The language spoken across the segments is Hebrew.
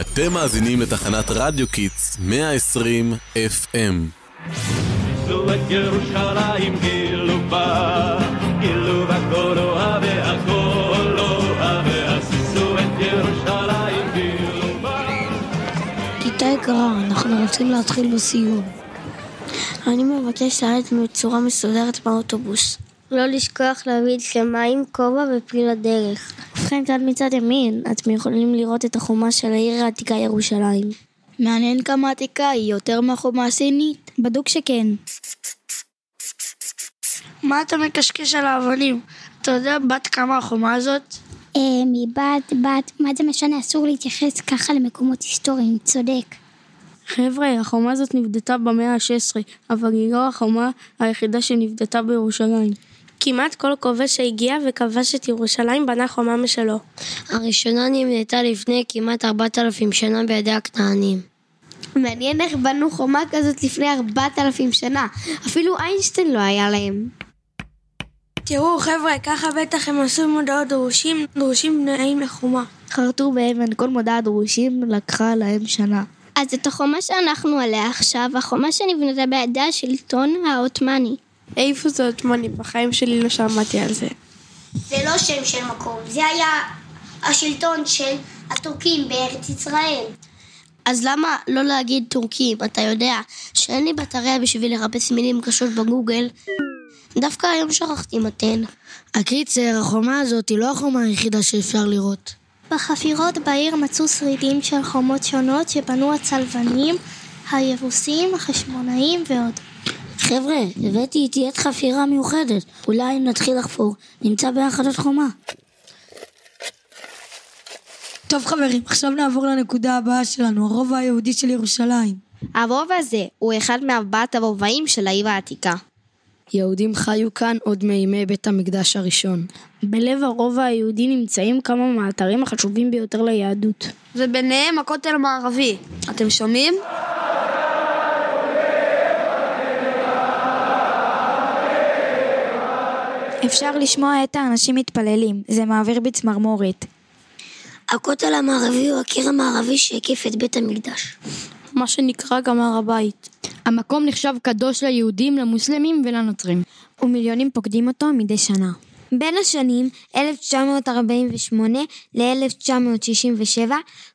אתם מאזינים לתחנת רדיו Kids 120 FM. עשו את ירושלים גילו בה, גילו בה כל אוהבי הכל אוהבי, עשו את ירושלים גילו בה. כיתה יקרה, אנחנו רוצים להתחיל בסיור. אני מבקש לרדת בצורה מסודרת מהאוטובוס. לא לשכוח להביא שלמיים, כובע ופיל לדרך. ובכן, כאן מצד ימין, אתם יכולים לראות את החומה של העיר העתיקה ירושלים. מעניין כמה עתיקה היא יותר מהחומה הסינית. בדוק שכן. מה אתה מקשקש על האבנים? אתה יודע בת כמה החומה הזאת? אה, מבת, בת, מה זה משנה? אסור להתייחס ככה למקומות היסטוריים, צודק. חבר'ה, החומה הזאת נבדתה במאה ה-16, אבל היא לא החומה היחידה שנבדתה בירושלים. כמעט כל כובש שהגיע וכבש את ירושלים בנה חומה משלו. הראשונה נבנתה לפני כמעט 4,000 שנה בידי הכנענים. מעניין איך בנו חומה כזאת לפני 4,000 שנה. אפילו איינשטיין לא היה להם. תראו חבר'ה, ככה בטח הם עשו מודעות דרושים, דרושים בנאים לחומה. חרטו באבן כל מודעת דרושים לקחה להם שנה. אז את החומה שאנחנו עליה עכשיו, החומה שנבנתה בידי השלטון העות'מאני. איפה זה עות'מאני? בחיים שלי לא שמעתי על זה. זה לא שם של מקום, זה היה השלטון של הטורקים בארץ ישראל. אז למה לא להגיד טורקים? אתה יודע שאין לי בטריה בשביל לחפש מילים קשות בגוגל. דווקא היום שכחתי מתן. הקיצר, החומה הזאת היא לא החומה היחידה שאפשר לראות. בחפירות בעיר מצאו שרידים של חומות שונות שבנו הצלבנים, היבוסים, החשמונאים ועוד. חבר'ה, הבאתי איתי עת חפירה מיוחדת. אולי אם נתחיל לחפור, נמצא ביחד עוד חומה. טוב חברים, עכשיו נעבור לנקודה הבאה שלנו, הרובע היהודי של ירושלים. הרובע הזה הוא אחד מארבעת הרובעים של העיר העתיקה. יהודים חיו כאן עוד מימי בית המקדש הראשון. בלב הרובע היהודי נמצאים כמה מהאתרים החשובים ביותר ליהדות. וביניהם הכותל המערבי. אתם שומעים? אפשר לשמוע את האנשים מתפללים, זה מעביר בי צמרמורת. הכותל המערבי הוא הקיר המערבי שהקיף את בית המקדש. מה שנקרא גם הר הבית. המקום נחשב קדוש ליהודים, למוסלמים ולנוצרים. ומיליונים פוקדים אותו מדי שנה. בין השנים 1948 ל-1967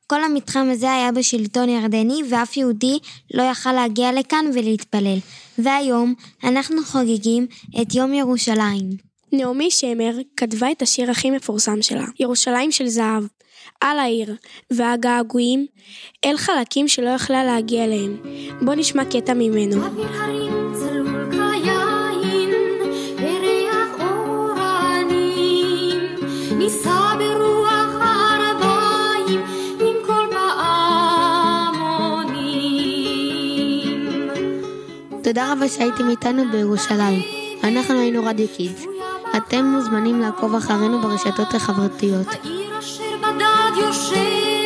כל המתחם הזה היה בשלטון ירדני ואף יהודי לא יכל להגיע לכאן ולהתפלל. והיום אנחנו חוגגים את יום ירושלים. נעמי שמר כתבה את השיר הכי מפורסם שלה, ירושלים של זהב, על העיר, והגעגועים אל חלקים שלא יכלה להגיע אליהם. בוא נשמע קטע ממנו. נישא ברוח הערביים עם כל פעמונים. תודה רבה שהייתם איתנו בירושלים. אנחנו היינו רדיו קידס. אתם מוזמנים לעקוב אחרינו ברשתות החברתיות. העיר אשר בדד יושבת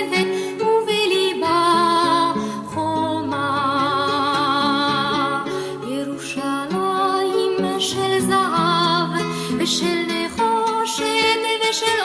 של זהב ושל נחושת ושל